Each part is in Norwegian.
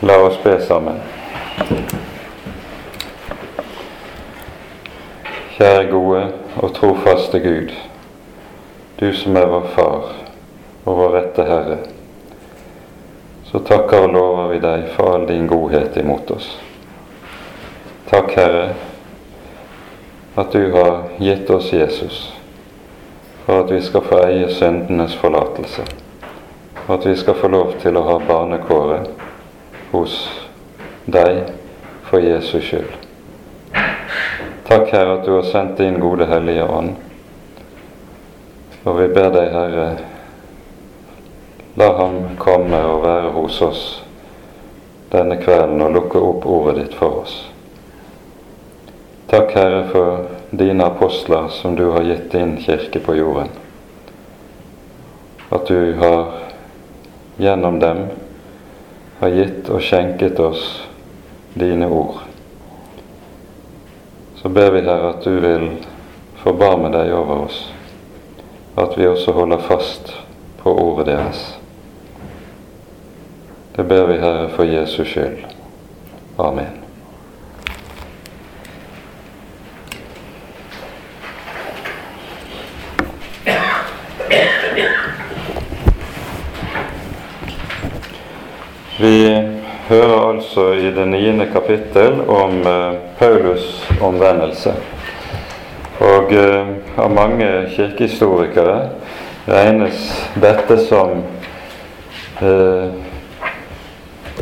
La oss be sammen. Kjære gode og trofaste Gud, du som er vår Far og vår rette Herre, så takker og lover vi deg for all din godhet imot oss. Takk, Herre, at du har gitt oss Jesus for at vi skal få eie syndenes forlatelse, og at vi skal få lov til å ha barnekåret hos deg for Jesus skyld. Takk, Herre, at du har sendt din gode Hellige Ånd. Og vi ber deg, Herre, la ham komme og være hos oss denne kvelden og lukke opp ordet ditt for oss. Takk, Herre, for dine apostler som du har gitt din kirke på jorden. At du har gjennom dem har gitt og skjenket oss dine ord. Så ber vi, Herre, at du vil forbarme deg over oss, at vi også holder fast på ordet deres. Det ber vi, Herre, for Jesus skyld. Amen. Vi hører altså i det niende kapittel om eh, Paulus' omvendelse. Og eh, av mange kirkehistorikere regnes dette som eh,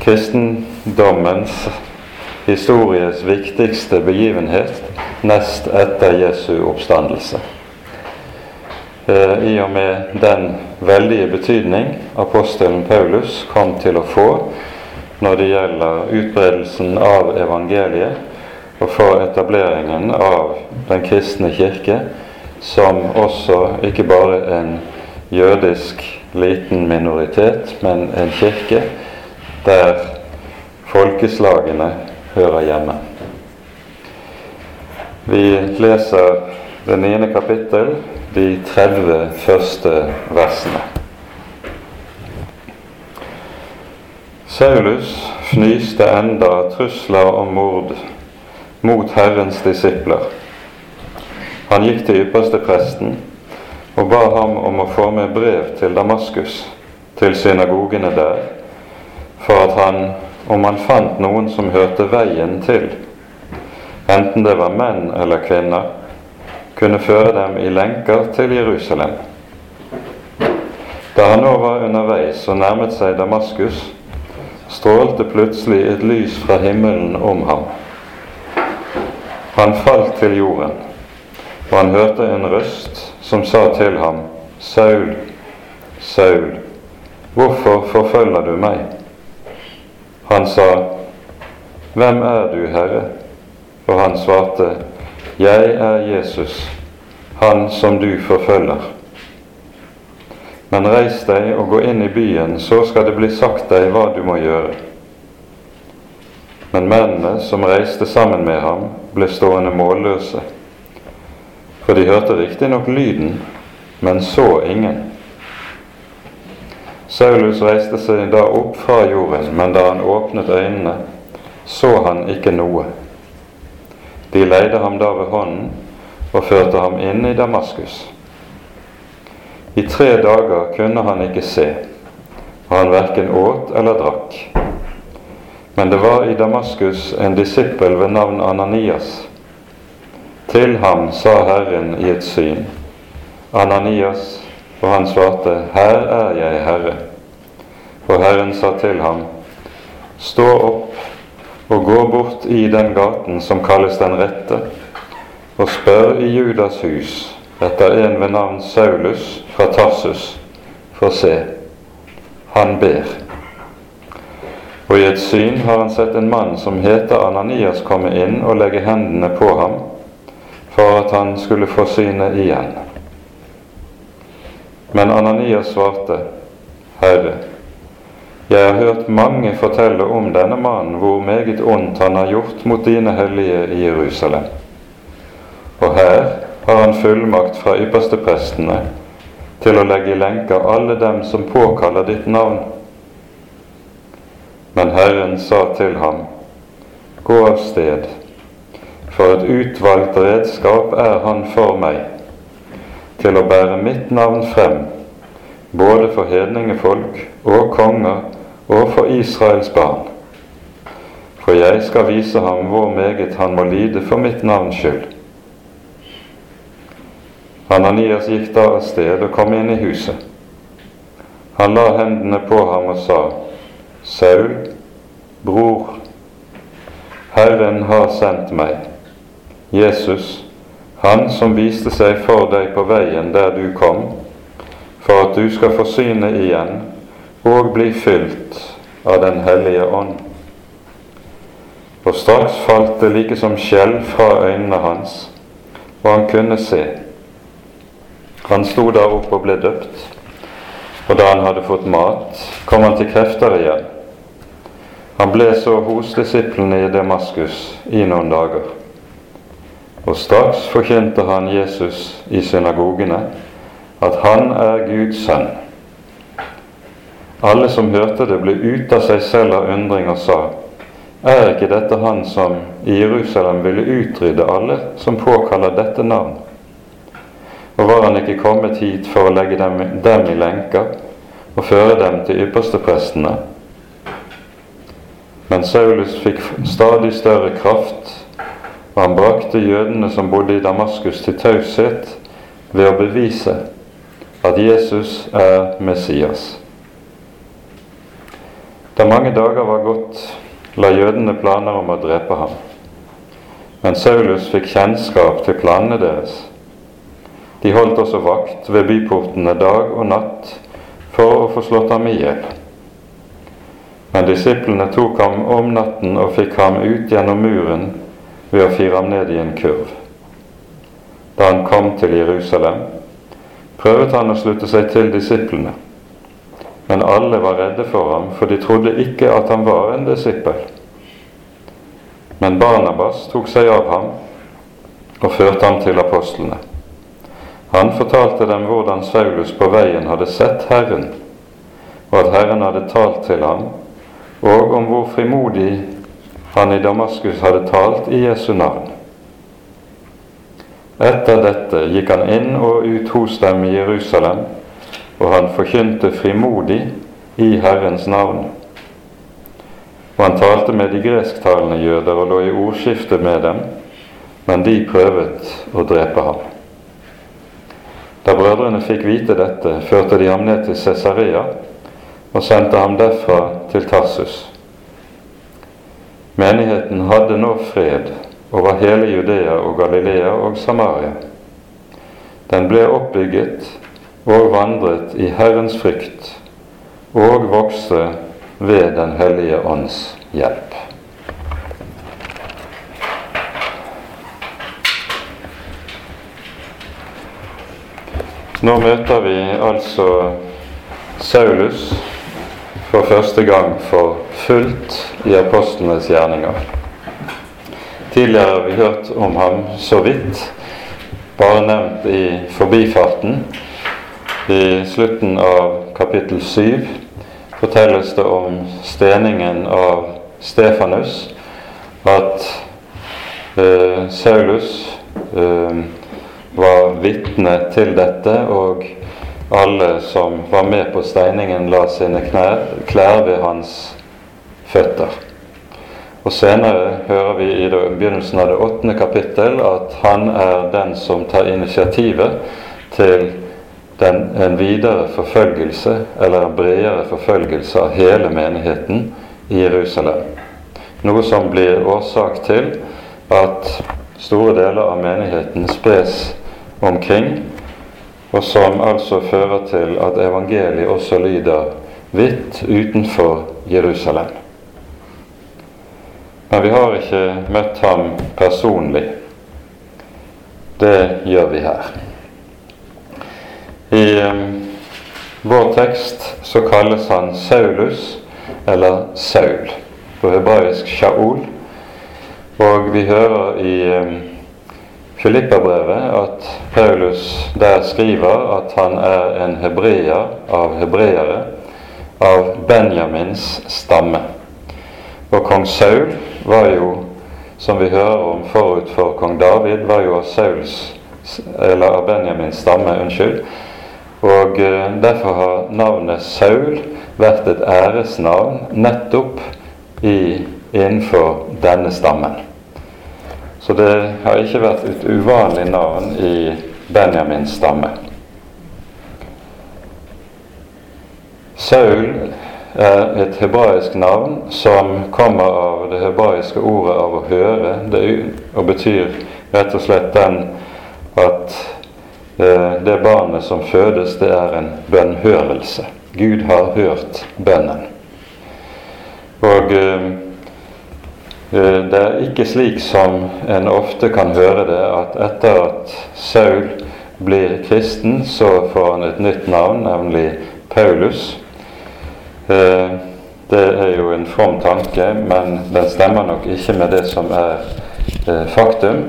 kristendommens historiens viktigste begivenhet nest etter Jesu oppstandelse. Eh, I og med den veldige betydning apostelen Paulus kom til å få når det gjelder utbredelsen av evangeliet og for etableringen av den kristne kirke som også ikke bare en jødisk liten minoritet, men en kirke der folkeslagene hører hjemme. Vi leser det niende kapittel, de 30 første versene. Saulus fnyste enda trusler om mord mot Herrens disipler. Han gikk til ypperste presten og ba ham om å få med brev til Damaskus, til synagogene der, for at han, om han fant noen som hørte veien til, enten det var menn eller kvinner, kunne føre dem i lenker til Jerusalem. Da han nå var underveis og nærmet seg Damaskus, strålte plutselig et lys fra himmelen om ham. Han falt til jorden, og han hørte en røst som sa til ham, Saul, Saul, hvorfor forfølger du meg? Han sa, Hvem er du, Herre? Og han svarte, Jeg er Jesus, han som du forfølger. Men reis deg og gå inn i byen, så skal det bli sagt deg hva du må gjøre. Men mennene som reiste sammen med ham, ble stående målløse. For de hørte riktignok lyden, men så ingen. Saulus reiste seg da opp fra jorden, men da han åpnet øynene, så han ikke noe. De leide ham da ved hånden og førte ham inn i Damaskus. I tre dager kunne han ikke se, og han verken åt eller drakk. Men det var i Damaskus en disippel ved navn Ananias. Til ham sa Herren i et syn, Ananias, og han svarte, Her er jeg, Herre. Og Herren sa til ham, Stå opp og gå bort i den gaten som kalles Den rette, og spør i Judas hus etter en ved navn Saulus fra Tarsus, for se, han ber. Og i et syn har han sett en mann som heter Ananias komme inn og legge hendene på ham, for at han skulle få synet igjen. Men Ananias svarte, Herre, jeg har hørt mange fortelle om denne mannen, hvor meget ondt han har gjort mot dine hellige i Jerusalem. Og her har han fullmakt fra ypperste prestene til å legge i lenker alle dem som påkaller ditt navn. Men Herren sa til ham, Gå av sted, for et utvalgt redskap er han for meg, til å bære mitt navn frem, både for hedningefolk og konger og for Israels barn. For jeg skal vise ham hvor meget han må lide for mitt navns skyld. Ananias gikk da av sted og kom inn i huset. Han la hendene på ham og sa, Saul, bror, Herren har sendt meg, Jesus, Han som viste seg for deg på veien der du kom, for at du skal få synet igjen og bli fylt av Den hellige ånd. Og straks falt det like som skjell fra øynene hans, og han kunne se. Han sto der oppe og ble døpt, og da han hadde fått mat, kom han til krefter igjen. Han ble så hos disiplene i Damaskus i noen dager. Og straks forkynte han Jesus i synagogene at han er Guds sønn. Alle som hørte det, ble ute av seg selv av undring og sa:" Er ikke dette han som i Jerusalem ville utrydde alle som påkaller dette navn? Og var han ikke kommet hit for å legge dem, dem i lenker og føre dem til yppersteprestene? Men Saulus fikk stadig større kraft, og han brakte jødene som bodde i Damaskus, til taushet ved å bevise at Jesus er Messias. Da mange dager var gått, la jødene planer om å drepe ham. Men Saulus fikk kjennskap til planene deres. De holdt også vakt ved byportene dag og natt for å få slått ham i hjel. Men disiplene tok ham om natten og fikk ham ut gjennom muren ved å fire ham ned i en kurv. Da han kom til Jerusalem, prøvde han å slutte seg til disiplene. Men alle var redde for ham, for de trodde ikke at han var en disippel. Men Barnabas tok seg av ham og førte ham til apostlene. Han fortalte dem hvordan Saulus på veien hadde sett Herren, og at Herren hadde talt til ham, og om hvor frimodig han i Damaskus hadde talt i Jesu navn. Etter dette gikk han inn og ut hos dem i Jerusalem, og han forkynte frimodig i Herrens navn. Og han talte med de gresktalende jøder og lå i ordskifte med dem, men de prøvet å drepe ham. Da brødrene fikk vite dette, førte de ham ned til Cesarea og sendte ham derfra til Tarsus. Menigheten hadde nå fred over hele Judea og Galilea og Samaria. Den ble oppbygget og vandret i Herrens frykt og vokste ved Den hellige ånds hjelp. Nå møter vi altså Saulus for første gang for fullt i apostlenes gjerninger. Tidligere har vi hørt om ham så vidt, bare nevnt i forbifarten. I slutten av kapittel 7 fortelles det om steningen av Stefanus, at eh, Saulus eh, var vitne til dette, og alle som var med på steiningen, la sine knær, klær ved hans føtter. Og Senere hører vi i begynnelsen av det åttende kapittel at han er den som tar initiativet til den, en videre forfølgelse, eller en bredere forfølgelse av hele menigheten i Jerusalem. Noe som blir årsak til at store deler av menigheten spres omkring, og som altså fører til at evangeliet også lyder vidt utenfor Jerusalem. Men vi har ikke møtt ham personlig. Det gjør vi her. I um, vår tekst så kalles han Saulus, eller Saul, på hebraisk Shaul. Og vi hører i um, Filippabrevet at Paulus der skriver at han er en hebreer av hebreere, av Benjamins stamme. Og kong Saul var jo, som vi hører om forut for kong David, var jo av Sauls, eller av Benjamins stamme, unnskyld. Og eh, derfor har navnet Saul vært et æresnavn nettopp i, innenfor denne stammen. Så det har ikke vært et uvanlig navn i Benjamins stamme. Saul er et hebraisk navn som kommer av det hebraiske ordet av å høre, det, betyr rett og slett den at det barnet som fødes, det er en bønnhørelse. Gud har hørt bønnen. Og eh, eh, det er ikke slik som en ofte kan høre det, at etter at Saul blir kristen, så får han et nytt navn, nemlig Paulus. Eh, det er jo en from tanke, men den stemmer nok ikke med det som er eh, faktum.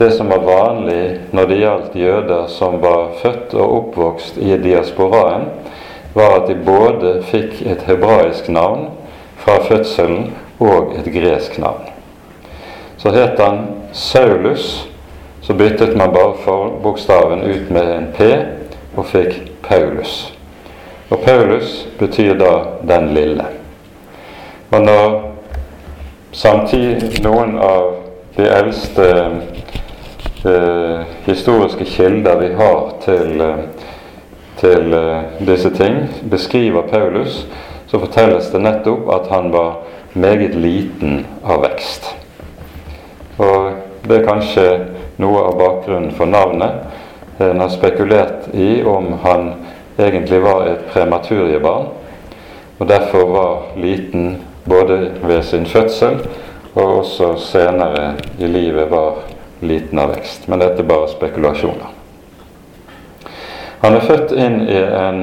Det som var vanlig når det gjaldt jøder som var født og oppvokst i diasporaen, var at de både fikk et hebraisk navn fra fødselen og et gresk navn. Så het han Saulus, så byttet man bare for bokstaven ut med en P og fikk Paulus. Og Paulus betyr da 'den lille'. Og når samtidig noen av de eldste historiske kilder vi har til, eh, til eh, disse ting, beskriver Paulus, så fortelles det nettopp at han var meget liten av vekst. Og det er kanskje noe av bakgrunnen for navnet. En har spekulert i om han egentlig var et prematuriebarn, og derfor var liten både ved sin fødsel og også senere i livet var liten av vekst. Men dette er bare spekulasjoner. Han er født inn i en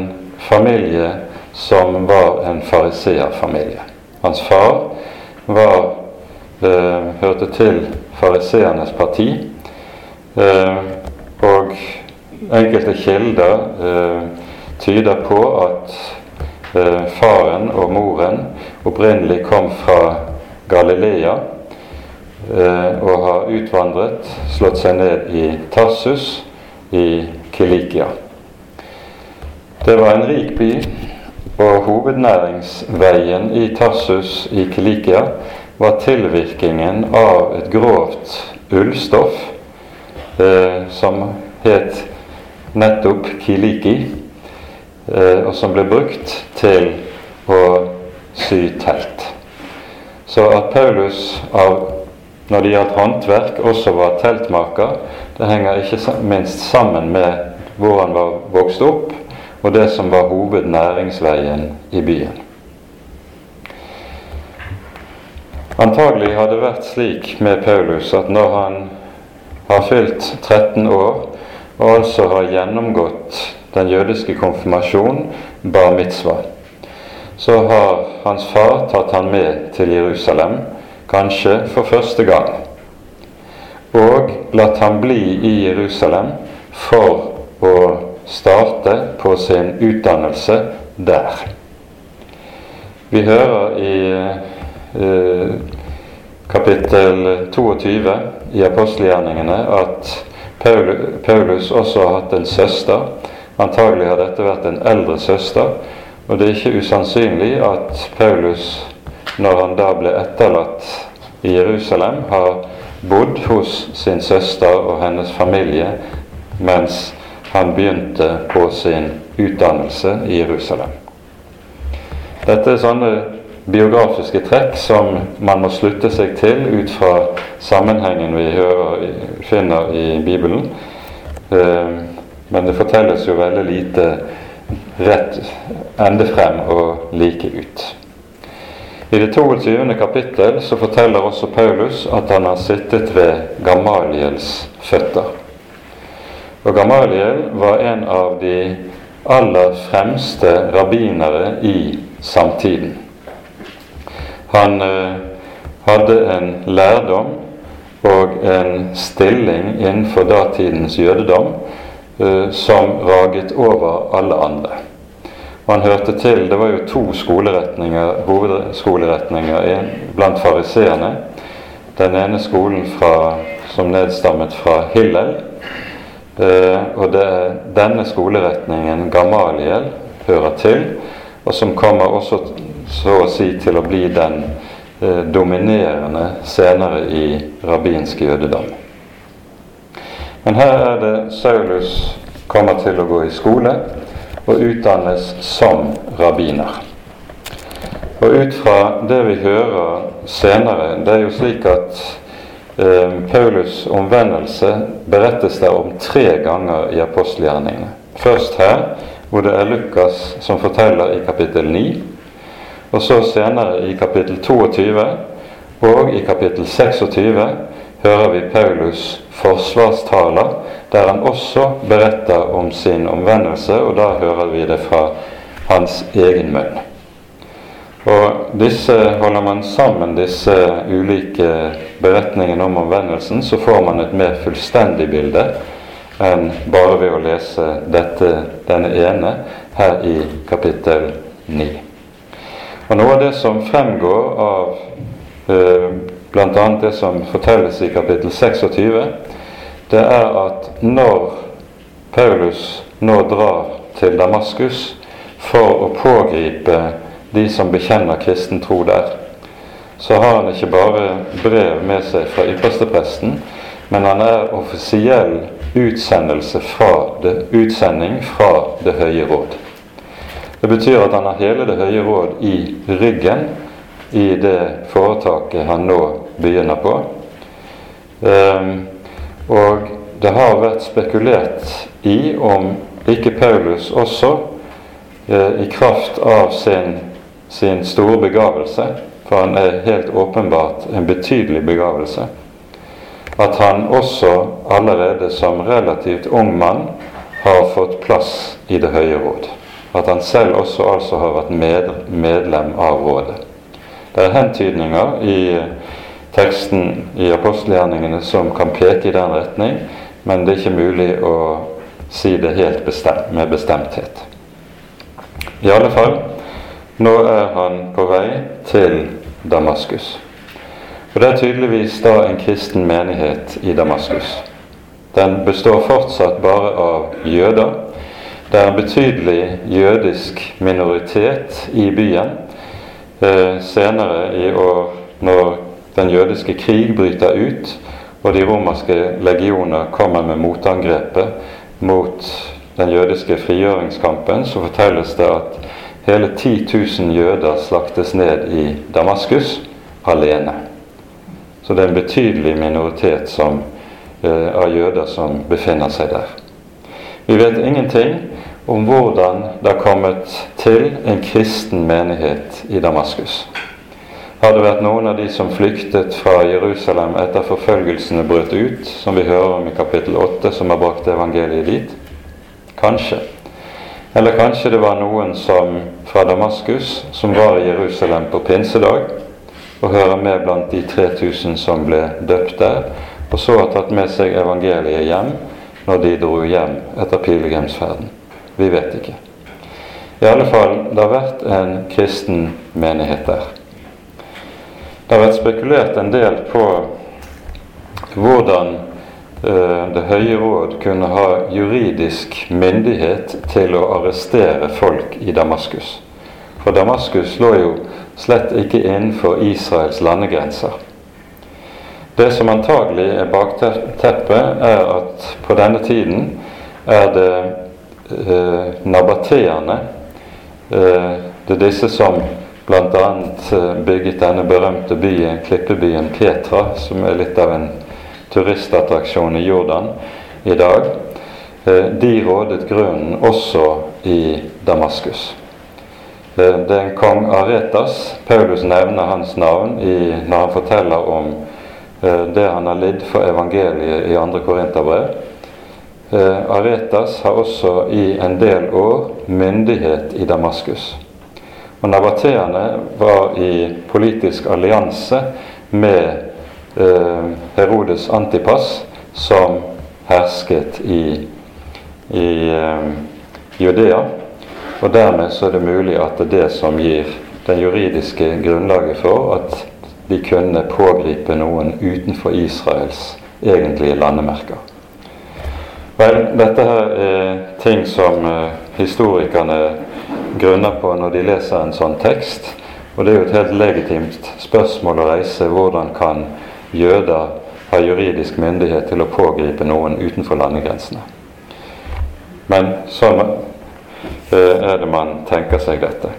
familie som var en fariseerfamilie. Hans far var, eh, hørte til fariseernes parti, eh, og enkelte kilder eh, tyder på at eh, faren og moren opprinnelig kom fra Galilea og har utvandret, slått seg ned i Tarsus i Kilikia. Det var en rik by, og hovednæringsveien i Tarsus i Kilikia var tilvirkningen av et grovt ullstoff eh, som het nettopp kiliki, Eh, og som ble brukt til å sy telt. Så at Paulus av, når det gjaldt håndverk, også var teltmaker, det henger ikke minst sammen med hvor han var vokst opp, og det som var hovednæringsveien i byen. Antagelig har det vært slik med Paulus at når han har fylt 13 år, og altså har gjennomgått den jødiske konfirmasjon, bar mitzvah, så har hans far tatt han med til Jerusalem, kanskje for første gang, og latt ham bli i Jerusalem for å starte på sin utdannelse der. Vi hører i eh, kapittel 22 i apostelgjerningene at Paulus også har hatt en søster Antagelig har dette vært en eldre søster, og det er ikke usannsynlig at Paulus, når han da ble etterlatt i Jerusalem, har bodd hos sin søster og hennes familie mens han begynte på sin utdannelse i Jerusalem. Dette er sånne biografiske trekk som man må slutte seg til ut fra sammenhengen vi hører, finner i Bibelen. Eh, men det fortelles jo veldig lite rett ende frem og like ut. I det 22. kapittel så forteller også Paulus at han har sittet ved Gamaliels føtter. Og Gamaliel var en av de aller fremste rabbinere i samtiden. Han eh, hadde en lærdom og en stilling innenfor datidens jødedom Eh, som raget over alle andre. Og han hørte til Det var jo to skoleretninger, hovedskoleretninger blant fariseerne. Den ene skolen fra, som nedstammet fra Hillel. Eh, og det denne skoleretningen Gamaliel hører til, og som kommer også så å si til å bli den eh, dominerende senere i rabbinsk jødedom. Men her er det Saulus kommer til å gå i skole og utdannes som rabbiner. Og ut fra det vi hører senere Det er jo slik at eh, Paulus' omvendelse berettes der om tre ganger i apostelgjerningene. Først her, hvor det er Lukas som forteller i kapittel 9. Og så senere i kapittel 22 og i kapittel 26 hører vi Paulus' forsvarstaler, der han også beretter om sin omvendelse, og da hører vi det fra hans egen munn. Og disse Holder man sammen disse ulike beretningene om omvendelsen, så får man et mer fullstendig bilde enn bare ved å lese dette, denne ene her i kapittel 9. Og Noe av det som fremgår av eh, bl.a. det som fortelles i kapittel 26, det er at når Paulus nå drar til Damaskus for å pågripe de som bekjenner kristen tro der, så har han ikke bare brev med seg fra ypperstepresten, men han er offisiell utsendelse fra det, utsending fra Det høye råd. Det betyr at han har hele Det høye råd i ryggen i det foretaket han nå begynner på. Um, og det har vært spekulert i om ikke Paulus også, eh, i kraft av sin, sin store begavelse, for han er helt åpenbart en betydelig begavelse, at han også allerede som relativt ung mann har fått plass i Det høye råd. At han selv også altså har vært med, medlem av rådet. Det er hentydninger i teksten i apostelgjerningene som kan peke i den retning, men det er ikke mulig å si det helt bestemt, med bestemthet. I alle fall, nå er han på vei til Damaskus. Og Det er tydeligvis da en kristen menighet i Damaskus. Den består fortsatt bare av jøder. Det er en betydelig jødisk minoritet i byen. Eh, senere i år, når den jødiske krig bryter ut, og de romerske legioner kommer med motangrepet mot den jødiske frigjøringskampen, så fortelles det at hele 10 000 jøder slaktes ned i Damaskus alene. Så det er en betydelig minoritet som, eh, av jøder som befinner seg der. Vi vet ingenting om hvordan det har kommet til en kristen menighet i Damaskus. Har det vært noen av de som flyktet fra Jerusalem etter forfølgelsene brøt ut, som vi hører om i kapittel 8, som har brakt evangeliet dit? Kanskje. Eller kanskje det var noen som fra Damaskus som var i Jerusalem på pinsedag, og hører med blant de 3000 som ble døpt der, og så har tatt med seg evangeliet hjem når de dro hjem etter pilegrimsferden. Vi vet ikke. I alle fall, det har vært en kristen menighet der. Det har vært spekulert en del på hvordan eh, Det høye råd kunne ha juridisk myndighet til å arrestere folk i Damaskus. For Damaskus lå jo slett ikke innenfor Israels landegrenser. Det som antagelig er bakteppet, er at på denne tiden er det eh, nabateerne. Eh, det er disse som bl.a. Eh, bygget denne berømte byen, klippebyen Petra, som er litt av en turistattraksjon i Jordan i dag. Eh, de rådet grunnen også i Damaskus. Eh, det er en kong Aretas. Paulus nevner hans navn i, når han forteller om det han har lidd for evangeliet i 2. Korinterbrev. Aretas har også i en del år myndighet i Damaskus. Og Nabateerne var i politisk allianse med eh, Herodes Antipas, som hersket i, i eh, Judea. Og dermed så er det mulig at det er det som gir det juridiske grunnlaget for at de kunne pågripe noen utenfor Israels egentlige landemerker. Vel, dette her er ting som uh, historikerne grunner på når de leser en sånn tekst. Og det er jo et helt legitimt spørsmål å reise hvordan kan jøder ha juridisk myndighet til å pågripe noen utenfor landegrensene. Men sånn er det man tenker seg dette.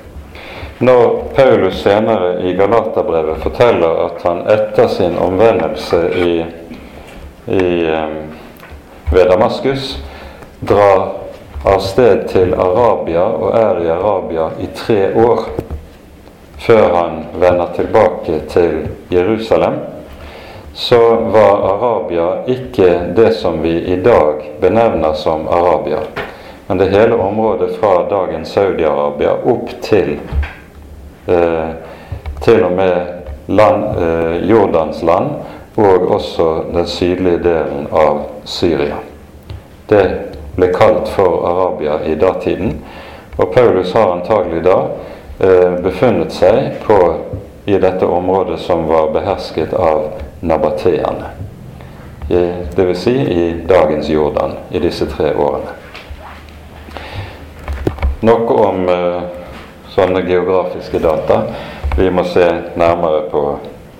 Når Paulus senere i Galaterbrevet forteller at han etter sin omvendelse i, i, ved Damaskus drar av sted til Arabia og er i Arabia i tre år før han vender tilbake til Jerusalem, så var Arabia ikke det som vi i dag benevner som Arabia. Men det hele området fra dagens Saudi-Arabia opp til eh, til og med land, eh, Jordans land og også den sydlige delen av Syria. Det ble kalt for Arabia i datiden, og Paulus har antagelig da eh, befunnet seg på, i dette området som var behersket av nabateerne. Dvs. Si i dagens Jordan i disse tre årene. Noe om eh, sånne geografiske data. Vi må se nærmere på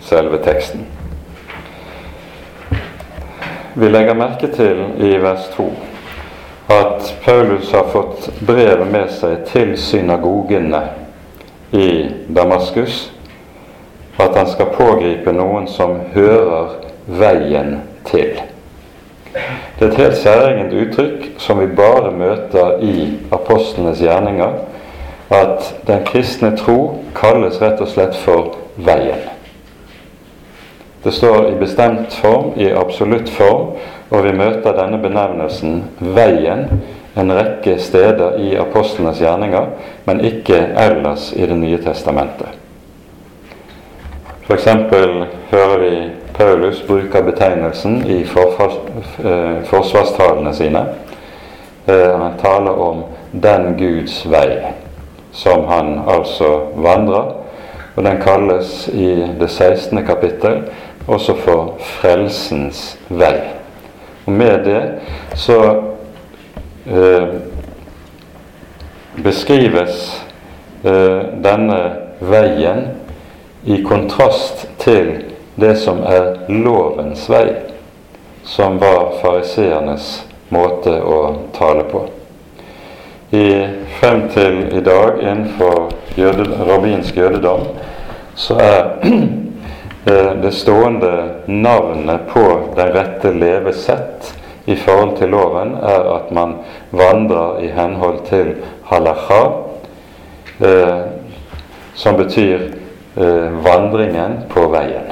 selve teksten. Vi legger merke til i vers 2 at Paulus har fått brevet med seg til synagogene i Damaskus. At han skal pågripe noen som hører veien til. Det er et helt særegent uttrykk som vi bare møter i apostlenes gjerninger, at den kristne tro kalles rett og slett for veien. Det står i bestemt form, i absolutt form, og vi møter denne benevnelsen 'veien' en rekke steder i apostlenes gjerninger, men ikke ellers i Det nye testamentet. F.eks. hører vi Paulus bruker betegnelsen i eh, forsvarstalene sine. Eh, han taler om 'den Guds vei', som han altså vandrer. Og den kalles i det 16. kapittel også for frelsens vei. Og med det så eh, beskrives eh, denne veien i kontrast til det som er lovens vei, som var fariseernes måte å tale på. I, frem til i dag innenfor jøde, rabbinsk jødedom så er det stående navnet på den rette levesett i forhold til loven er at man vandrer i henhold til halakha, eh, som betyr eh, vandringen på veien.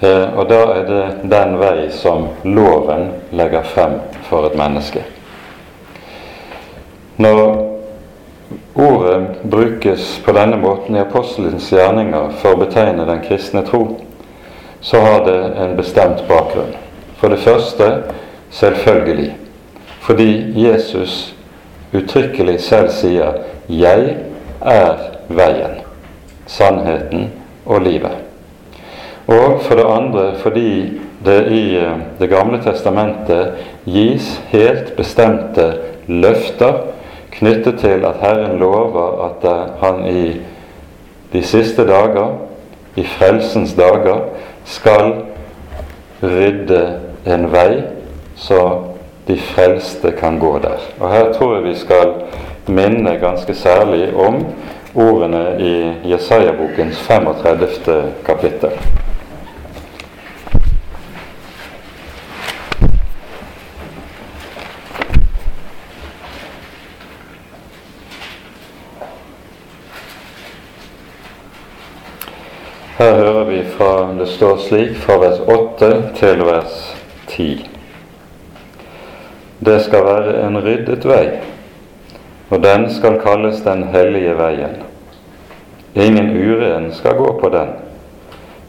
Eh, og da er det den vei som loven legger frem for et menneske. Når ordet brukes på denne måten i apostelens gjerninger for å betegne den kristne tro, så har det en bestemt bakgrunn. For det første selvfølgelig fordi Jesus uttrykkelig selv sier 'Jeg er veien, sannheten og livet'. Og for det andre fordi det i eh, Det gamle testamentet gis helt bestemte løfter knyttet til at Herren lover at han i de siste dager, i frelsens dager, skal rydde en vei så de frelste kan gå der. Og Her tror jeg vi skal minne ganske særlig om ordene i Jesaja-bokens 35. kapittel. Her hører vi fra det står slik fra vers 8 til vers 10. Det skal være en ryddet vei, og den skal kalles den hellige veien. Ingen uren skal gå på den,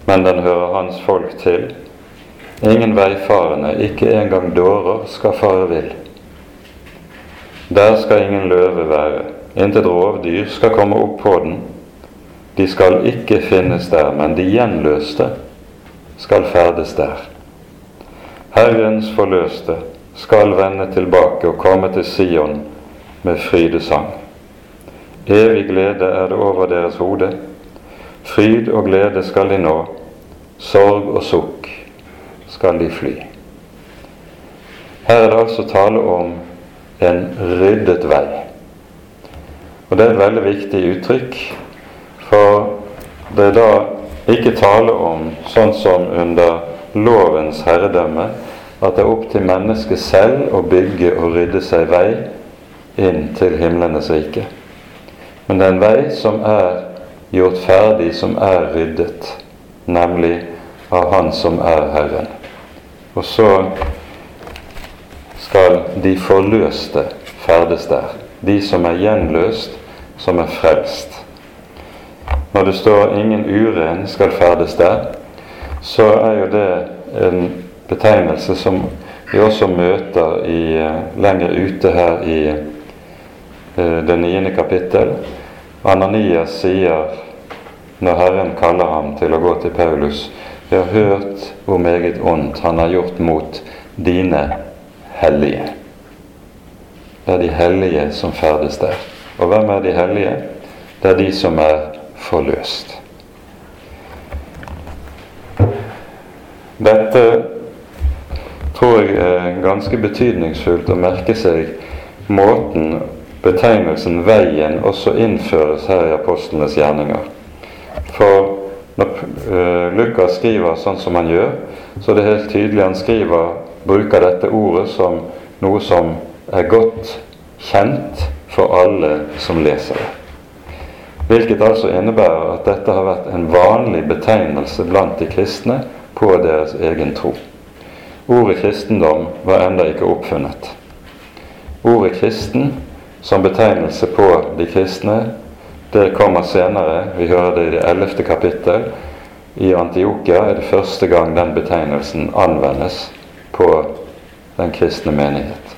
men den hører hans folk til. Ingen veifarende, ikke engang dårer, skal fare vill. Der skal ingen løve være, intet rovdyr skal komme opp på den. De skal ikke finnes der, men de gjenløste skal ferdes der. Herrens forløste skal vende tilbake og komme til Sion med frydesang. Evig glede er det over deres hode. Fryd og glede skal de nå. Sorg og sukk skal de fly. Her er det altså tale om en ryddet vei. Og det er et veldig viktig uttrykk, for det er da ikke tale om sånn som under lovens herredømme, at det er opp til mennesket selv å bygge og rydde seg vei inn til himlenes rike. Men det er en vei som er gjort ferdig, som er ryddet, nemlig av Han som er Herren. Og så skal de forløste ferdes der. De som er gjenløst, som er frelst. Når det står 'ingen uren skal ferdes der', så er jo det en betegnelse som vi også møter i, eh, lenger ute her i eh, det niende kapittel. Ananias sier, når Herren kaller ham til å gå til Paulus, 'Vi har hørt hvor meget ondt han har gjort mot dine hellige. Det er de hellige som ferdes der. Og hvem er de hellige? Det er de som er forløst. Dette tror jeg er ganske betydningsfullt å merke seg måten betegnelsen 'veien' også innføres her i apostlenes gjerninger. For når uh, Lukas skriver sånn som han gjør, så er det helt tydelig han skriver bruker dette ordet som noe som er godt kjent for alle som leser det. Hvilket altså innebærer at dette har vært en vanlig betegnelse blant de kristne på deres egen tro. Ordet kristendom var enda ikke oppfunnet. Ordet kristen som betegnelse på de kristne, det kommer senere. Vi hører det i det ellevte kapittel. I Antiokia er det første gang den betegnelsen anvendes på den kristne menighet.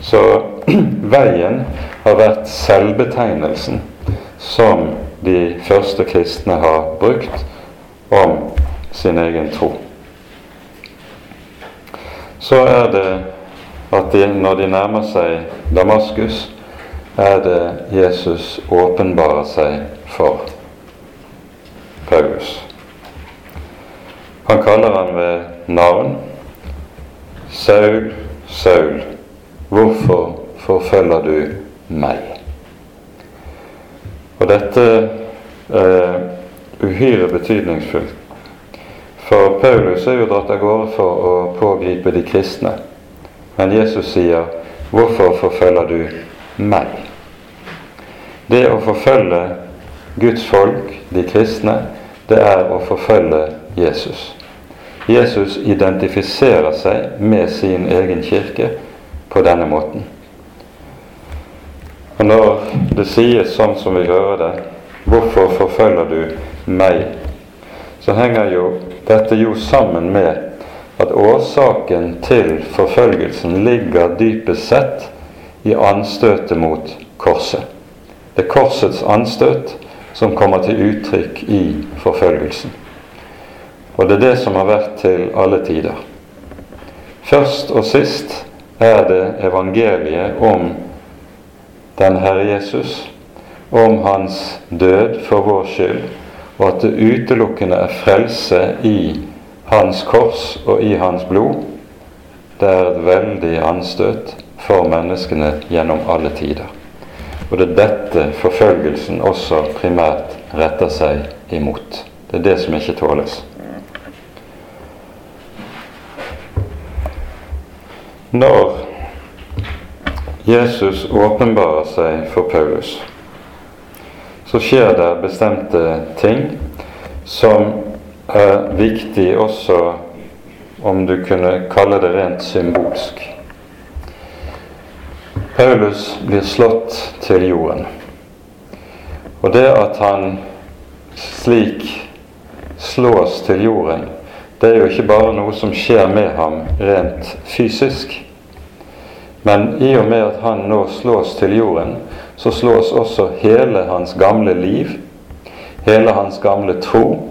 Så veien har vært selvbetegnelsen som de første kristne har brukt om sin egen tro. Så er det at de, når de nærmer seg Damaskus, er det Jesus åpenbarer seg for Paulus. Han kaller ham ved navn Saul, Saul, hvorfor forfølger du meg? Og dette er uhyre betydningsfullt. For Paulus er jo dratt av gårde for å pågripe de kristne. Men Jesus sier, 'Hvorfor forfølger du meg?' Det å forfølge Guds folk, de kristne, det er å forfølge Jesus. Jesus identifiserer seg med sin egen kirke på denne måten. Og når det sies sånn som vi hører det, 'Hvorfor forfølger du meg?' så henger jo dette jo sammen med at årsaken til forfølgelsen ligger dypest sett i anstøtet mot korset. Det er korsets anstøt som kommer til uttrykk i forfølgelsen. Og det er det som har vært til alle tider. Først og sist er det evangeliet om den Herre Jesus, om hans død for vår skyld, og at det utelukkende er frelse i hans kors og i hans blod. Det er et veldig anstøt for menneskene gjennom alle tider. Og det er dette forfølgelsen også primært retter seg imot. Det er det som ikke tåles. Når Jesus åpenbarer seg for Paulus, så skjer det bestemte ting som er viktig også om du kunne kalle det rent symbolsk. Paulus blir slått til jorden. Og det at han slik slås til jorden, det er jo ikke bare noe som skjer med ham rent fysisk, Men i og med at han nå slås til jorden, så slås også hele hans gamle liv, hele hans gamle tro,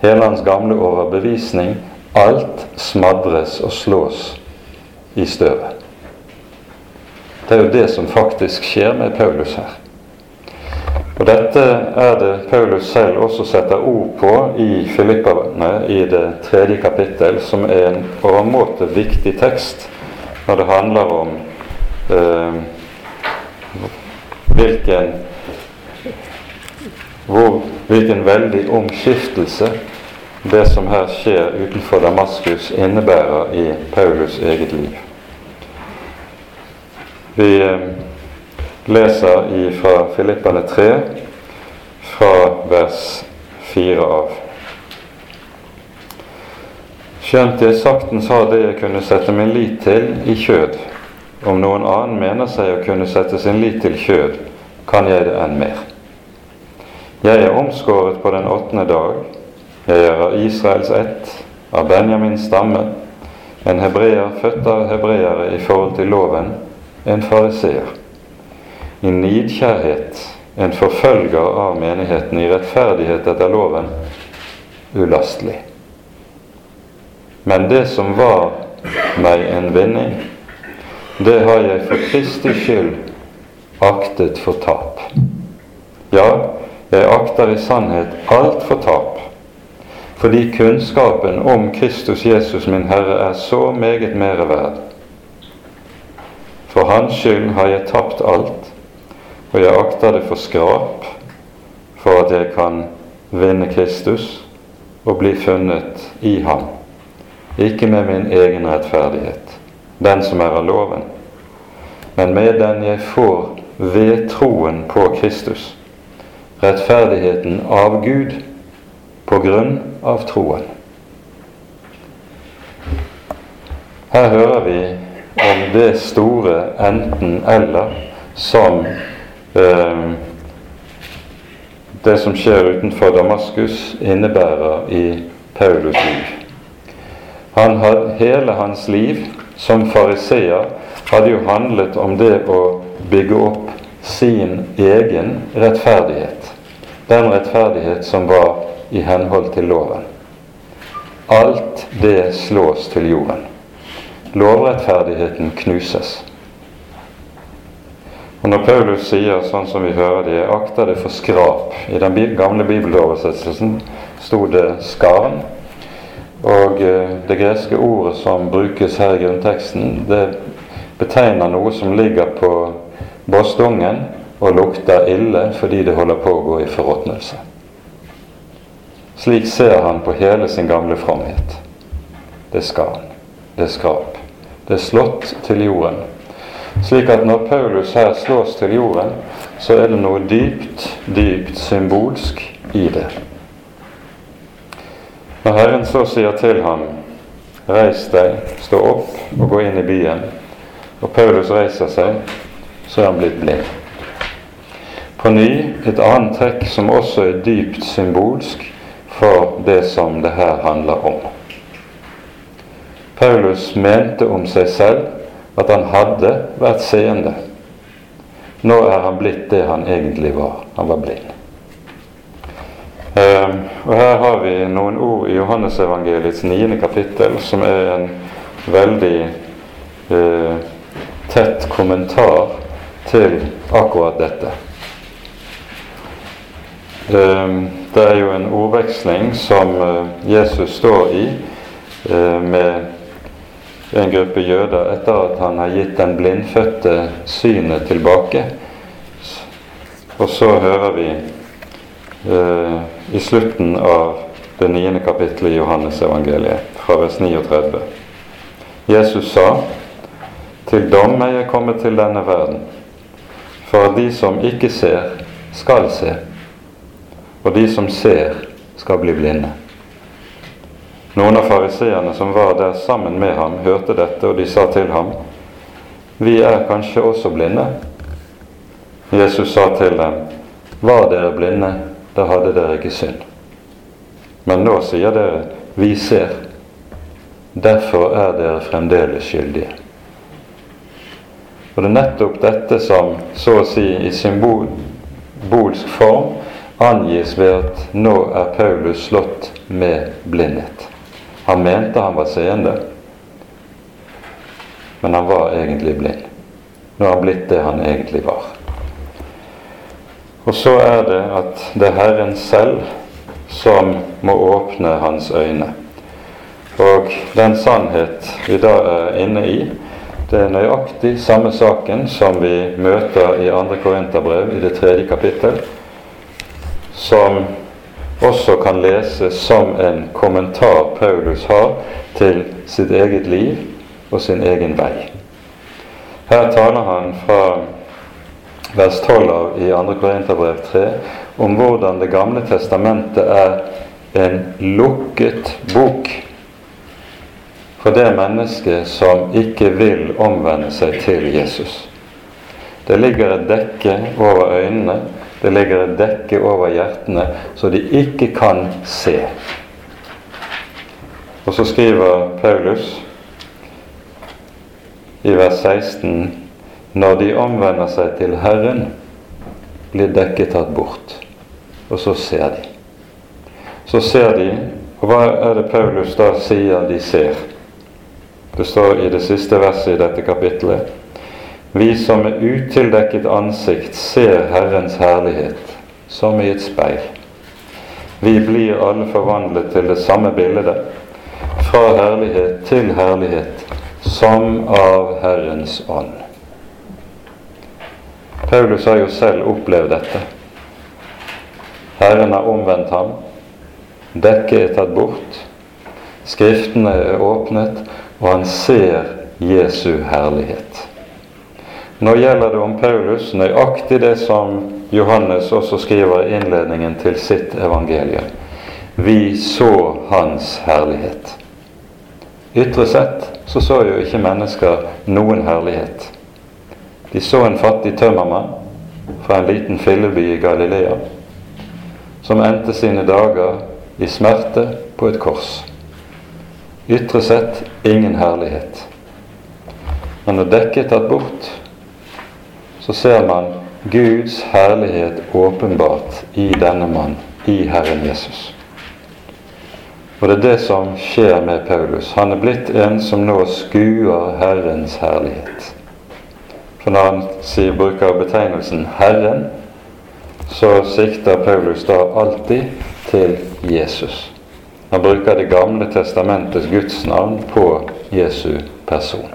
hele hans gamle overbevisning. Alt smadres og slås i støvet. Det er jo det som faktisk skjer med Paulus her. Og Dette er det Paulus selv også setter ord på i Filipperne i det tredje kapittel, som er en overmåte viktig tekst når det handler om hvilken, hvor, hvilken veldig omskiftelse det som her skjer utenfor Damaskus, innebærer i Paulus eget liv. Vi eh, leser fra Filippane 3, fra vers 4 av. Skjønt jeg saktens har det jeg kunne sette min lit til i kjød. Om noen annen mener seg å kunne sette sin lit til kjød, kan jeg det enn mer. Jeg er omskåret på den åttende dag. Jeg er av Israels ett, av Benjamins stamme, en hebreer født av hebreere i forhold til loven, en fariseer. I nidkjærhet en forfølger av menigheten, i rettferdighet etter loven ulastelig. Men det som var meg en vinning, det har jeg for Kristi skyld aktet for tap. Ja, jeg akter i sannhet alt for tap, fordi kunnskapen om Kristus Jesus min Herre er så meget mere verd. For Hans skyld har jeg tapt alt, og jeg akter det for skrap, for at jeg kan vinne Kristus og bli funnet i ham, ikke med min egen rettferdighet, den som er av loven, men med den jeg får ved troen på Kristus, rettferdigheten av Gud på grunn av troen. Her hører vi om det store enten-eller som eh, det som skjer utenfor Damaskus, innebærer i Paulus liv. Han had, hele hans liv som fariseer hadde jo handlet om det å bygge opp sin egen rettferdighet. Den rettferdighet som var i henhold til loven. Alt det slås til jorden. Lovrettferdigheten knuses. Og Når Paulus sier sånn som vi hører det, akter det for skrap I den gamle bibeloversettelsen sto det 'skarn'. Og eh, det greske ordet som brukes her i grunnteksten, det betegner noe som ligger på bastungen og lukter ille fordi det holder på å gå i forråtnelse. Slik ser han på hele sin gamle fromhet. Det skal han. det er skrap, det er slått til jorden. Slik at når Paulus her slås til jorden, så er det noe dypt, dypt symbolsk i det. Når Herren så sier til ham, reis deg, stå opp og gå inn i byen, og Paulus reiser seg, så er han blitt blind. På ny et annet trekk som også er dypt symbolsk for det som det her handler om. Paulus mente om seg selv at han hadde vært seende. Nå er han blitt det han egentlig var. Han var blind. Eh, og Her har vi noen ord i Johannesevangeliets niende kapittel som er en veldig eh, tett kommentar til akkurat dette. Ehm, det er jo en ordveksling som eh, Jesus står i eh, med en gruppe jøder etter at han har gitt den blindfødte synet tilbake. Og så hører vi eh, i slutten av det niende kapittelet i Johannes-evangeliet, fra vers 39. Jesus sa, til dom er jeg kommet til denne verden, for at de som ikke ser, skal se og de som ser, skal bli blinde. Noen av fariseerne som var der sammen med ham, hørte dette, og de sa til ham, Vi er kanskje også blinde? Jesus sa til dem, Var dere blinde, da hadde dere ikke synd. Men nå sier dere, Vi ser. Derfor er dere fremdeles skyldige. Og det er nettopp dette som så å si i symbolsk form angis ved at nå er Paulus slått med blindhet. Han mente han var seende, men han var egentlig blind. Nå har han blitt det han egentlig var. Og så er det at det er Herren selv som må åpne hans øyne. Og den sannhet vi da er inne i, det er nøyaktig samme saken som vi møter i 2. Korinterbrev i det tredje kapittel, som også kan leses som en kommentar Paulus har til sitt eget liv og sin egen vei. Her taler han fra vers 12 av i 2. Korinterbrev 3 om hvordan Det gamle testamentet er en lukket bok for det mennesket som ikke vil omvende seg til Jesus. Det ligger et dekke over øynene, det ligger et dekke over hjertene, så de ikke kan se. Og så skriver Paulus i vers 16 når de omvender seg til Herren, blir dekket tatt bort. Og så ser de. Så ser de, og hva er det Paulus da sier de ser? Det står i det siste verset i dette kapittelet. Vi som med utildekket ansikt ser Herrens herlighet som i et speil. Vi blir alle forvandlet til det samme bildet, fra herlighet til herlighet, som av Herrens ånd. Paulus har jo selv opplevd dette. Herren har omvendt ham. Dekket er tatt bort. Skriftene er åpnet, og han ser Jesu herlighet. Nå gjelder det om Paulus nøyaktig det som Johannes også skriver i innledningen til sitt evangelium. Vi så Hans herlighet. Ytre sett så så jo ikke mennesker noen herlighet. De så en fattig tømmermann fra en liten filleby i Galilea som endte sine dager i smerte på et kors. Ytre sett ingen herlighet. Men når dekket er tatt bort, så ser man Guds herlighet åpenbart i denne mann, i Herren Jesus. Og det er det som skjer med Paulus. Han er blitt en som nå skuer Herrens herlighet. For når han sier, bruker betegnelsen 'Herren', så sikter Paulus da alltid til Jesus. Han bruker Det gamle testamentets gudsnavn på Jesu person.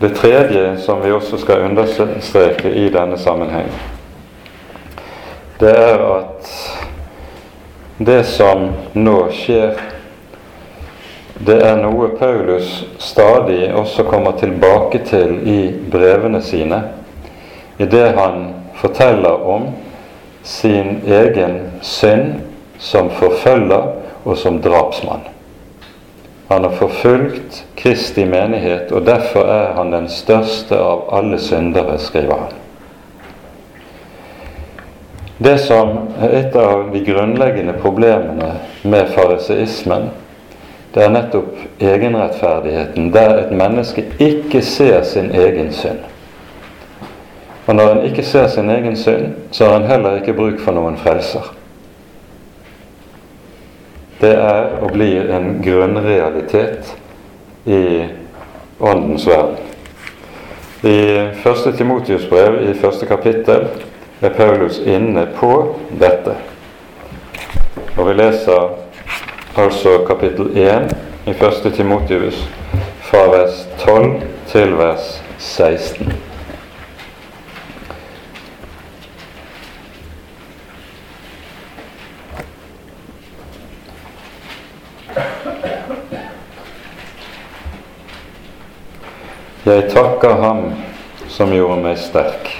Det tredje som vi også skal understreke i denne sammenheng, det er at det som nå skjer, det er noe Paulus stadig også kommer tilbake til i brevene sine, i det han forteller om sin egen synd som forfølger og som drapsmann. Han har forfulgt Kristi menighet, og derfor er han den største av alle syndere, skriver han. Det som er et av de grunnleggende problemene med fariseismen, det er nettopp egenrettferdigheten, der et menneske ikke ser sin egen synd. Og når en ikke ser sin egen synd, så har en heller ikke bruk for noen frelser. Det er og blir en grunnrealitet i Åndens verden. I første Timotius brev, i første kapittel, er Paulus inne på dette. Og vi leser altså kapittel 1 i 1. Timotius fra vers 12 til vers 16. Jeg takker Ham som gjorde meg sterk,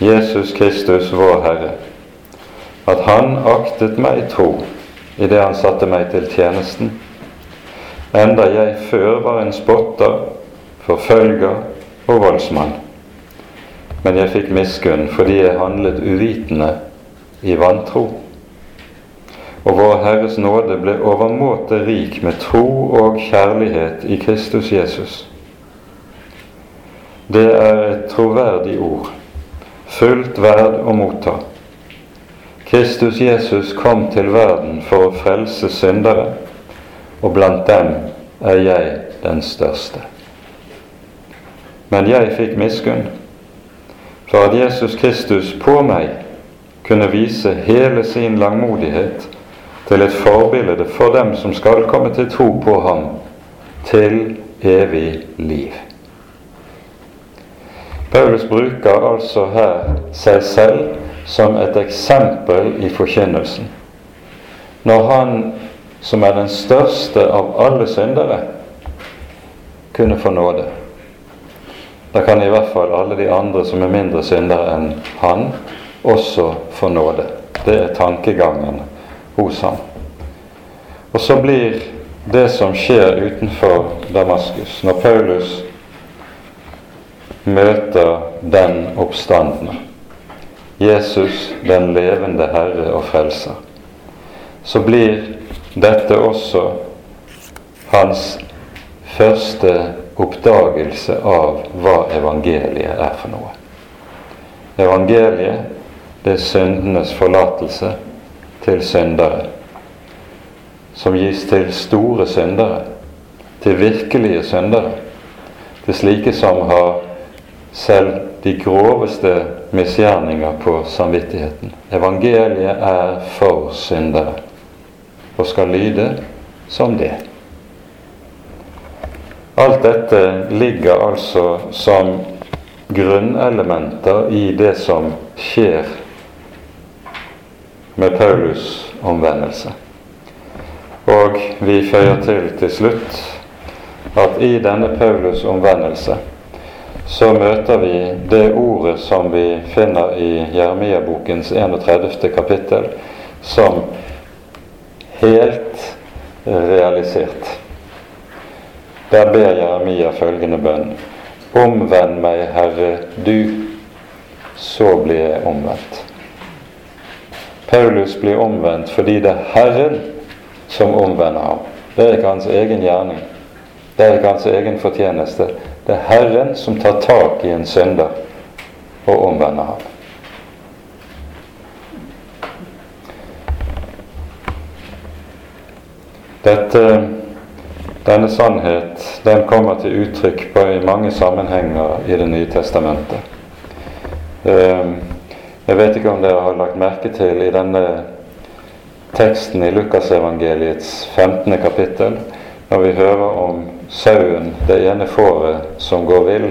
Jesus Kristus, vår Herre, at Han aktet meg tro i det Han satte meg til tjenesten, enda jeg før var en spotter, forfølger og voldsmann. Men jeg fikk miskunn fordi jeg handlet uvitende i vantro. og Vår Herres nåde ble overmåte rik med tro og kjærlighet i Kristus Jesus. Det er et troverdig ord, fullt verd å motta. Kristus Jesus kom til verden for å frelse syndere, og blant dem er jeg den største. Men jeg fikk miskunn for at Jesus Kristus på meg kunne vise hele sin langmodighet til et forbilde for dem som skal komme til tro på ham til evig liv. Paulus bruker altså her seg selv som et eksempel i forkynnelsen. Når han, som er den største av alle syndere, kunne få nåde. Da kan i hvert fall alle de andre som er mindre syndere enn han, også få nåde. Det er tankegangen hos ham. Og så blir det som skjer utenfor Damaskus, når Paulus møter den oppstandende, Jesus den levende Herre og Frelser, så blir dette også hans første oppdagelse av hva evangeliet er for noe. Evangeliet, det er syndenes forlatelse til syndere, som gis til store syndere, til virkelige syndere, til slike som har selv de groveste misgjerninger på samvittigheten. Evangeliet er for syndere og skal lyde som det. Alt dette ligger altså som grunnelementer i det som skjer med Paulus' omvendelse. Og vi føyer til til slutt at i denne Paulus' omvendelse så møter vi det ordet som vi finner i Jeremia-bokens 31. kapittel, som helt realisert. Der ber Jeremia følgende bønn. Omvend meg, Herre, du, så blir jeg omvendt. Paulus blir omvendt fordi det er Herren som omvender ham. Det er ikke hans egen gjerning. Det er ikke hans egen fortjeneste. Det er Herren som tar tak i en synder og omvender ham. Dette denne sannhet den kommer til uttrykk på i mange sammenhenger i Det nye testamentet. Ehm, jeg vet ikke om dere har lagt merke til i denne teksten i Lukasevangeliets 15. kapittel, når vi hører om sauen, det ene fåret, som går vill,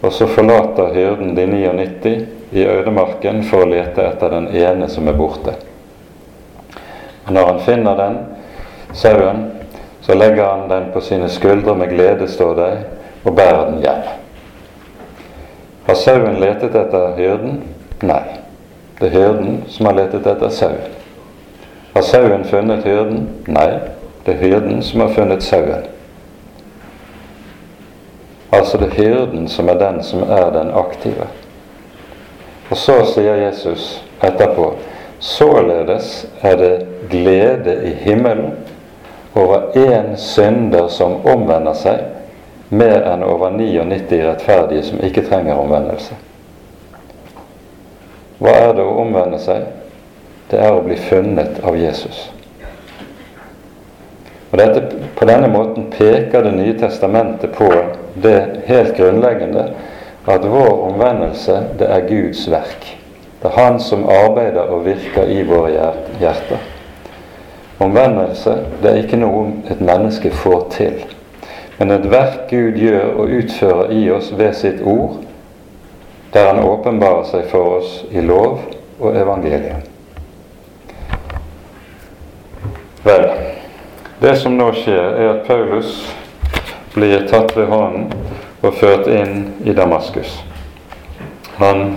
og så forlater hyrden de 99 i ødemarken for å lete etter den ene som er borte. Når han finner den sauen, så legger han den på sine skuldre med glede, står det, og bærer den hjem. Har sauen letet etter hyrden? Nei. Det er hyrden som har letet etter sauen. Har sauen funnet hyrden? Nei. Det er hyrden som har funnet sauen. Altså det er hyrden som er den som er den aktive. Og så sier Jesus etterpå således er det glede i himmelen over én synder som omvender seg, mer enn over 99 rettferdige som ikke trenger omvendelse. Hva er det å omvende seg? Det er å bli funnet av Jesus. Og dette, På denne måten peker Det nye testamentet på det helt grunnleggende at vår omvendelse, det er Guds verk. Det er Han som arbeider og virker i våre hjerter. Omvendelse det er ikke noe et menneske får til, men et verk Gud gjør og utfører i oss ved sitt ord, der Han åpenbarer seg for oss i lov og evangelium. Vel, det som nå skjer, er at Paulus blir tatt ved hånden og ført inn i Damaskus. Han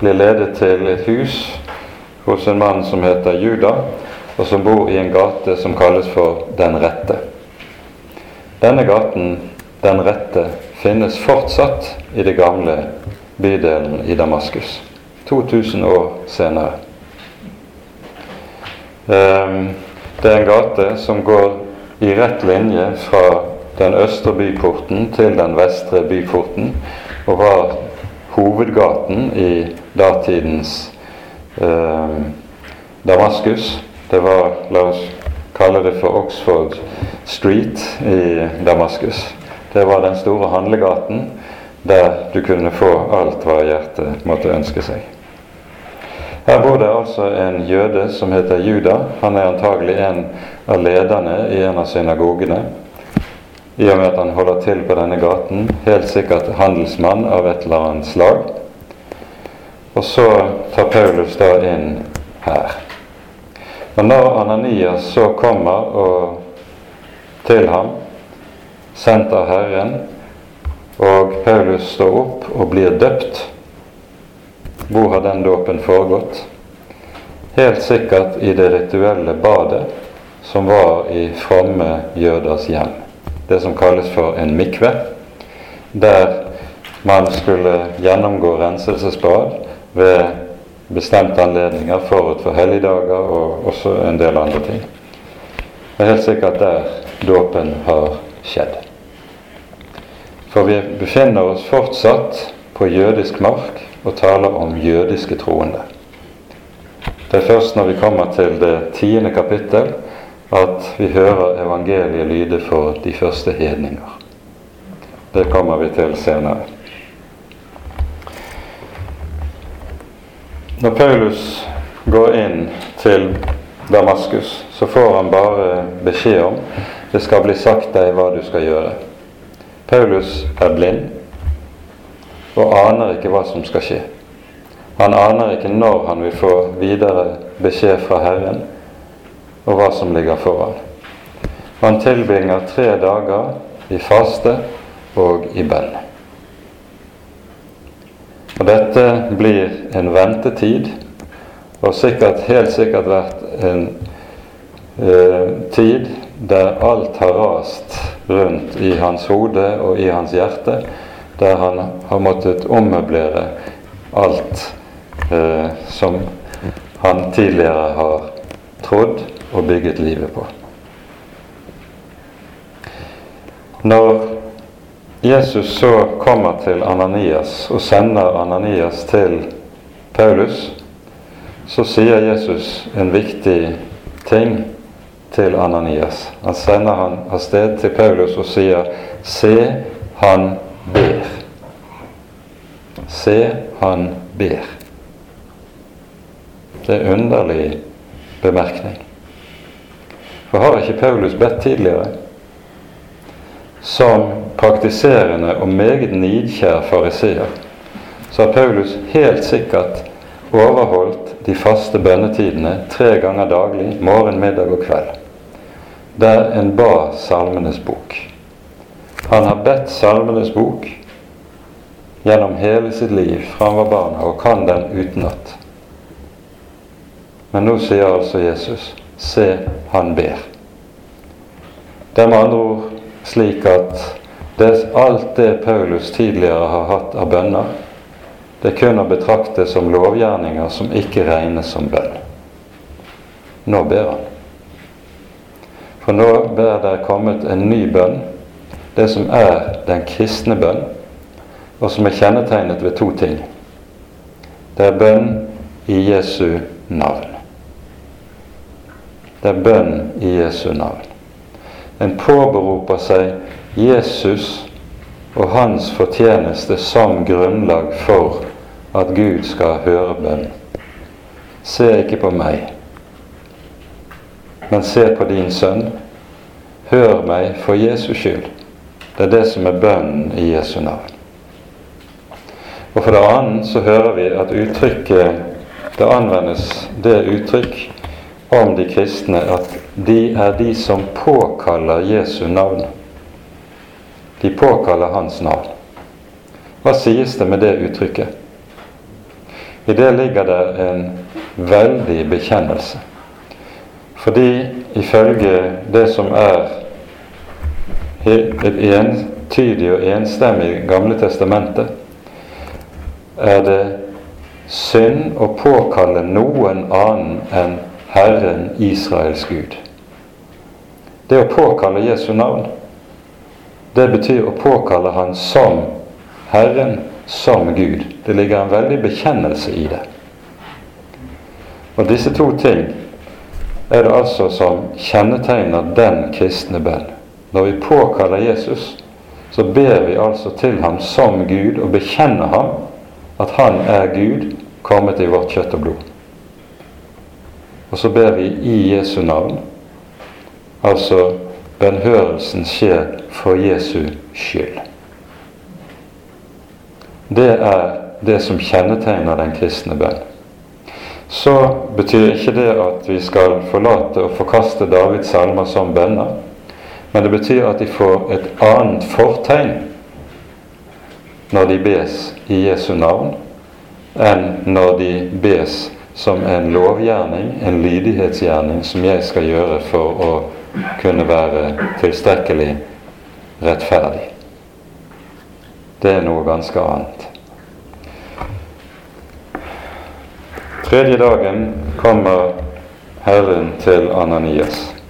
blir ledet til et hus hos en mann som heter Juda, og som bor i en gate som kalles for Den rette. Denne gaten, Den rette, finnes fortsatt i det gamle bydelen i Damaskus, 2000 år senere. Ehm, det er en gate som går i rett linje fra den østre byporten til den vestre byporten, og var hovedgaten i datidens eh, Damaskus. Det var, la oss kalle det for Oxford Street i Damaskus. Det var den store handlegaten der du kunne få alt hva hjertet måtte ønske seg. Her bor det altså en jøde som heter Juda. Han er antagelig en av lederne i en av synagogene. I og med at han holder til på denne gaten. Helt sikkert handelsmann av et eller annet slag. Og så tar Paulus da inn her. Og når Ananias så kommer og til ham, sendt av Herren, og Paulus står opp og blir døpt. Hvor har den dåpen foregått? Helt sikkert i det rituelle badet som var i fromme jøders hjem. Det som kalles for en mikve, der man skulle gjennomgå renselsesbad ved bestemte anledninger forut for helligdager og også en del andre ting. Det er helt sikkert der dåpen har skjedd. For vi befinner oss fortsatt på jødisk mark og taler om jødiske troende. Det er først når vi kommer til det tiende kapittel at vi hører evangeliet lyde for de første hedninger. Det kommer vi til senere. Når Paulus går inn til Damaskus, så får han bare beskjed om det skal bli sagt deg hva du skal gjøre. Paulus er blind og aner ikke hva som skal skje. Han aner ikke når han vil få videre beskjed fra Herren, og hva som ligger foran. Han tilbringer tre dager i faste og i bønn. Og Dette blir en ventetid, og sikkert, helt sikkert vært en eh, tid der alt har rast rundt i hans hode og i hans hjerte, der han har måttet ommøblere alt eh, som han tidligere har trodd og bygget livet på. Når Jesus så kommer til Ananias og sender Ananias til Paulus, så sier Jesus en viktig ting til Ananias. Han sender han av sted til Paulus og sier, 'Se, han ber'. Se, han ber. Det er en underlig bemerkning. For har ikke Paulus bedt tidligere? Som praktiserende og meget nidkjær fariseer, så har Paulus helt sikkert overholdt de faste bønnetidene tre ganger daglig, morgen, middag og kveld der en ba Salmenes bok. Han har bedt Salmenes bok gjennom hele sitt liv fra han var barn og kan den utenat. Men nå sier altså Jesus se, han ber. Det er med andre ord slik at det, alt det Paulus tidligere har hatt av bønner, det kun å betrakte som lovgjerninger som ikke regnes som bønn. Nå ber han. For nå ber det kommet en ny bønn, det som er den kristne bønn, og som er kjennetegnet ved to ting. Det er bønn i Jesu navn. Det er bønn i Jesu navn. En påberoper seg Jesus og hans fortjeneste som grunnlag for at Gud skal høre bønn. Se ikke på meg, men se på din sønn. Hør meg for Jesus skyld. Det er det som er bønnen i Jesu navn. Og for det annet så hører vi at uttrykket det anvendes det uttrykk om de kristne at de er de som påkaller Jesu navn. De påkaller Hans navn. Hva sies det med det uttrykket? I det ligger det en veldig bekjennelse. Fordi ifølge det som er entydig og enstemmig Gamle testamentet, er det synd å påkalle noen annen enn Herren Israels Gud. Det å påkalle Jesu navn, det betyr å påkalle Han som Herren, som Gud. Det ligger en veldig bekjennelse i det. Og disse to ting er det altså som kjennetegner den kristne bønn. Når vi påkaller Jesus, så ber vi altså til ham som Gud og bekjenner ham at han er Gud kommet i vårt kjøtt og blod. Og så ber vi i Jesu navn. Altså bønnhørelsen skjer for Jesu skyld. Det er det som kjennetegner den kristne bønn. Så betyr ikke det at vi skal forlate og forkaste Davids salmer som bønner, men det betyr at de får et annet fortegn når de bes i Jesu navn, enn når de bes som en lovgjerning, en lydighetsgjerning, som jeg skal gjøre for å kunne være tilstrekkelig rettferdig. Det er noe ganske annet. Tredje dagen kommer Herren til Ananias.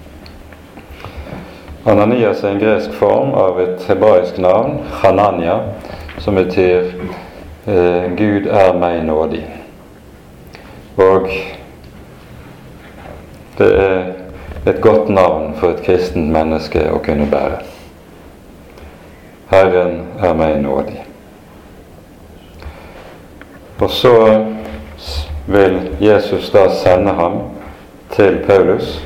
Ananias er en gresk form av et hebraisk navn, Hananya, som betyr eh, 'Gud er meg nådig'. Og det er et godt navn for et kristent menneske å kunne bære. Herren er meg nådig. Og så vil Jesus da sende ham til Paulus,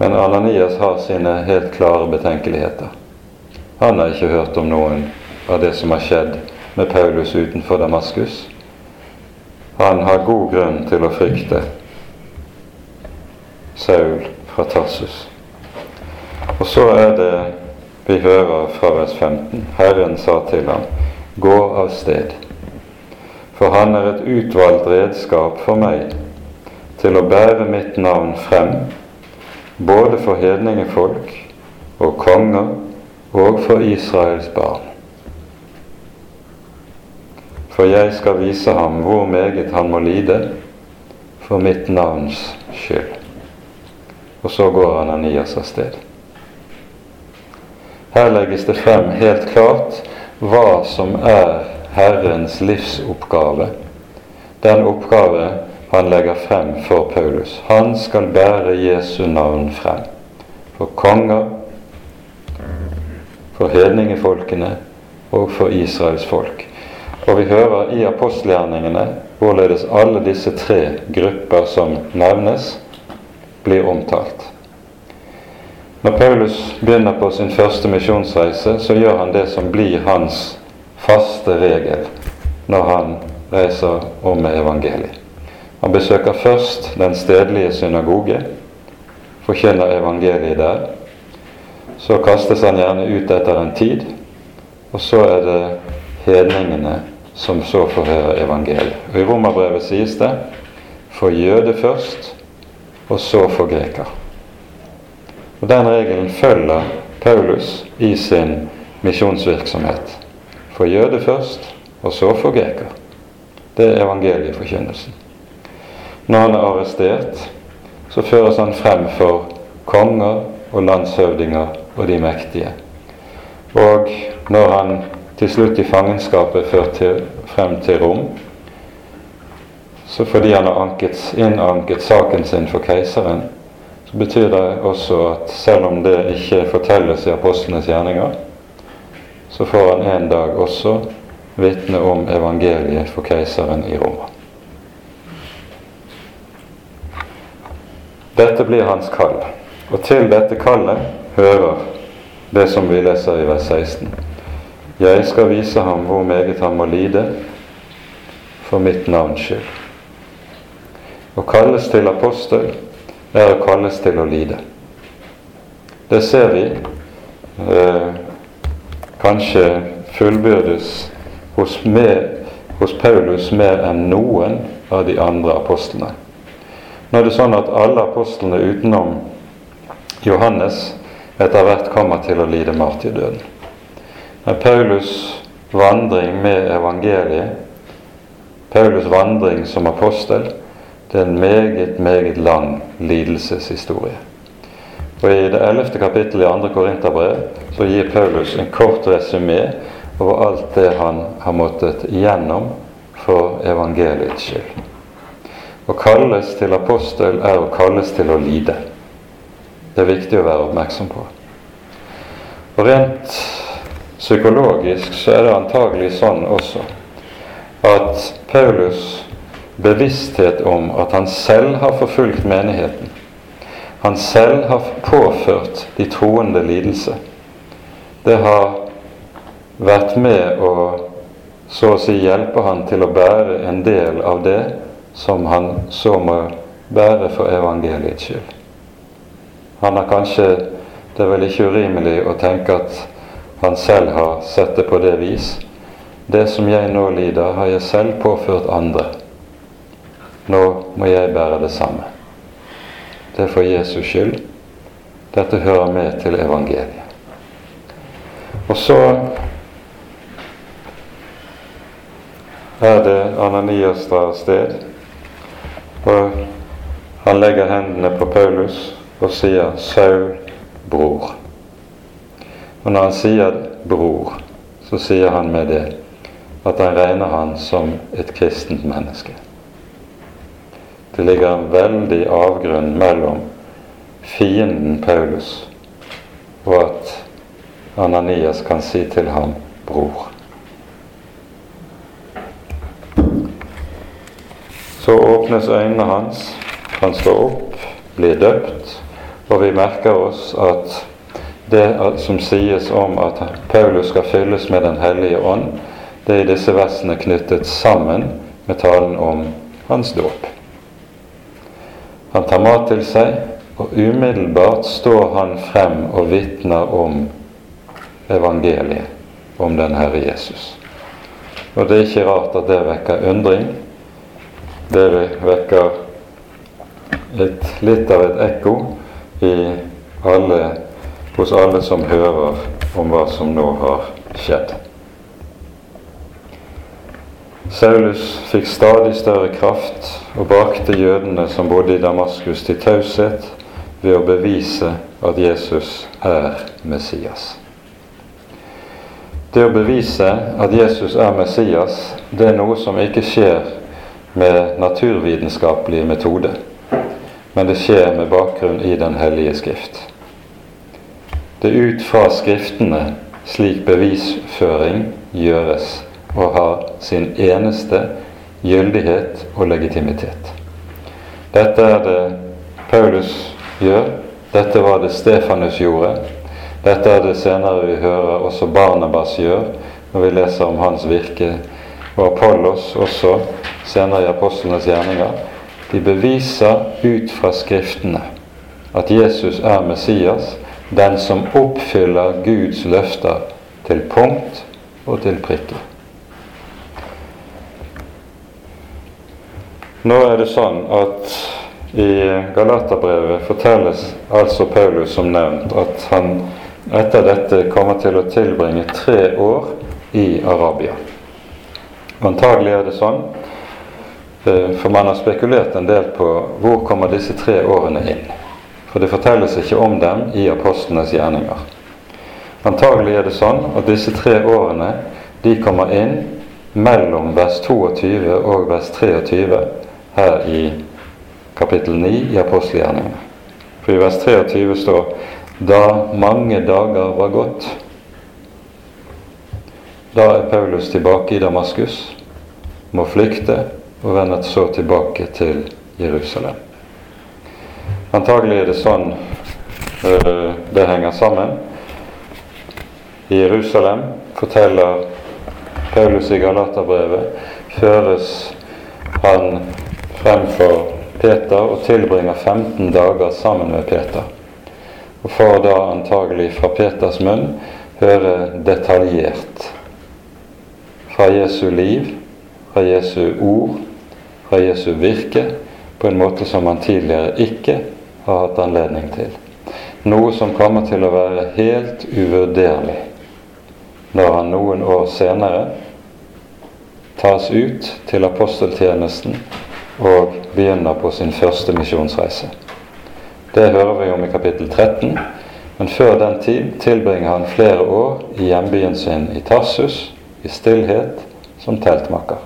men Ananias har sine helt klare betenkeligheter. Han har ikke hørt om noen av det som har skjedd med Paulus utenfor Damaskus. Han har god grunn til å frykte Saul fra Tarsus. Og så er det vi hører fra vers 15. Herren sa til ham, gå av sted, for han er et utvalgt redskap for meg til å bære mitt navn frem, både for hedningefolk og konger og for Israels barn for jeg skal vise ham hvor meget han må lide for mitt navns skyld. Og så går Ananias av sted. Her legges det frem helt klart hva som er Herrens livsoppgave, den oppgave han legger frem for Paulus. Han skal bære Jesu navn frem for konger, for hedningefolkene og for Israels folk. Og vi hører i apostelgjerningene hvorledes alle disse tre grupper som nevnes, blir omtalt. Når Paulus begynner på sin første misjonsreise, så gjør han det som blir hans faste regel når han reiser om med evangeliet. Han besøker først den stedlige synagoge, forkynner evangeliet der. Så kastes han gjerne ut etter en tid, og så er det hedningene som så får høre evangeliet. Og I Romerbrevet sies det for jøde først, og så for greker. Og Den regelen følger Paulus i sin misjonsvirksomhet. For jøde først, og så for greker. Det er evangelieforkynnelsen. Når han er arrestert, så føres han frem for konger og landshøvdinger og de mektige. Og når han til slutt i fangenskapet er ført til, frem til Rom. Så fordi han har anket, innanket saken sin for keiseren, så betyr det også at selv om det ikke fortelles i apostlenes gjerninger, så får han en dag også vitne om evangeliet for keiseren i Roma. Dette blir hans kall, og til dette kallet hører det som vi leser i vers 16. Jeg skal vise ham hvor meget han må lide for mitt navns skyld. Å kalles til apostel er å kalles til å lide. Det ser vi eh, kanskje fullbyrdes hos, med, hos Paulus mer enn noen av de andre apostlene. Nå er det sånn at alle apostlene utenom Johannes etter hvert kommer til å lide martyrdøden. Men Paulus' vandring med evangeliet, Paulus' vandring som apostel, Det er en meget, meget lang lidelseshistorie. Og I det ellevte kapittelet i 2. Korinterbrev så gir Paulus en kort resymé over alt det han har måttet igjennom for evangeliets skyld. Å kalles til apostel er å kalles til å lide. Det er viktig å være oppmerksom på. Og Rent psykologisk så er det antagelig sånn også at Paulus' bevissthet om at han selv har forfulgt menigheten, han selv har påført de troende lidelse, det har vært med å så å si hjelpe han til å bære en del av det som han så må bære for evangeliets skyld. Han har kanskje Det er vel ikke urimelig å tenke at han selv har sett det på det vis. Det som jeg nå lider, har jeg selv påført andre. Nå må jeg bære det samme. Det er for Jesus skyld. Dette hører med til evangeliet. Og så er det Ananias drar av sted, og han legger hendene på Paulus og sier 'Saul, bror'. Og når han sier 'bror', så sier han med det at han regner han som et kristent menneske. Det ligger en veldig avgrunn mellom fienden Paulus og at Ananias kan si til ham 'bror'. Så åpnes øynene hans, han står opp, blir døpt, og vi merker oss at det som sies om at Paulus skal fylles med Den hellige ånd, det er i disse versene knyttet sammen med talen om hans dåp. Han tar mat til seg, og umiddelbart står han frem og vitner om evangeliet, om den Herre Jesus. Og det er ikke rart at det vekker undring. Det vekker et, litt av et ekko alle, hos alle som hører om hva som nå har skjedd. Saulus fikk stadig større kraft og brakte jødene som bodde i Damaskus, til taushet ved å bevise at Jesus er Messias. Det å bevise at Jesus er Messias, det er noe som ikke skjer med naturvitenskapelig metode men det skjer med bakgrunn i Den hellige skrift. Det er ut fra Skriftene slik bevisføring gjøres og har sin eneste gyldighet og legitimitet. Dette er det Paulus gjør. Dette var det Stefanus gjorde. Dette er det senere vi hører også Barnabas gjør når vi leser om hans virke, og Apollos også senere i apostlenes gjerninger. De beviser ut fra Skriftene at Jesus er Messias, den som oppfyller Guds løfter til punkt og til prikke. Nå er det sånn at i Galaterbrevet fortelles altså Paulus som nevnt at han etter dette kommer til å tilbringe tre år i Arabia. Antagelig er det sånn for man har spekulert en del på hvor kommer disse tre årene inn. For det fortelles ikke om dem i apostlenes gjerninger. Antagelig er det sånn at disse tre årene de kommer inn mellom vers 22 og vers 23 her i kapittel 9 i apostelgjerningene. For i vers 23 står da mange dager var gått. Da er Paulus tilbake i Damaskus, må flykte og vendet så tilbake til Jerusalem. Antagelig er det sånn uh, det henger sammen. I Jerusalem, forteller Paulus i Galaterbrevet, føres han fremfor Peter og tilbringer 15 dager sammen med Peter. Og får da antagelig fra Peters munn høre detaljert fra Jesu liv, fra Jesu ord, fra Jesu virke på en måte som han tidligere ikke har hatt anledning til. Noe som kommer til å være helt uvurderlig når han noen år senere tas ut til aposteltjenesten og begynner på sin første misjonsreise. Det hører vi om i kapittel 13, men før den tid tilbringer han flere år i hjembyen sin i Tarsus, i stillhet, som teltmaker.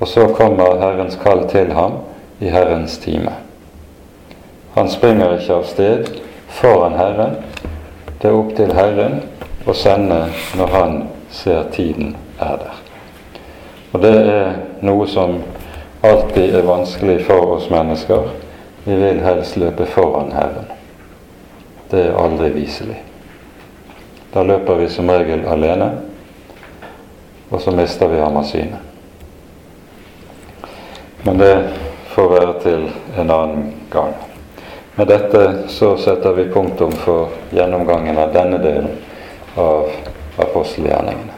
Og så kommer Herrens kall til ham i Herrens time. Han springer ikke av sted foran Herren. Det er opp til Herren å sende når han ser tiden er der. Og det er noe som alltid er vanskelig for oss mennesker. Vi vil helst løpe foran Herren. Det er aldri viselig. Da løper vi som regel alene, og så mister vi ham av syne. Men det får være til en annen gang. Med dette så setter vi punktum for gjennomgangen av denne delen av apostelgjerningene.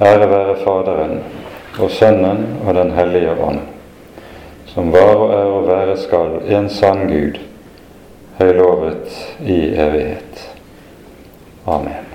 Ære være Faderen og Sønnen og Den hellige ånd, som var og er og være skal en sann Gud, høylovet i evighet. Amen.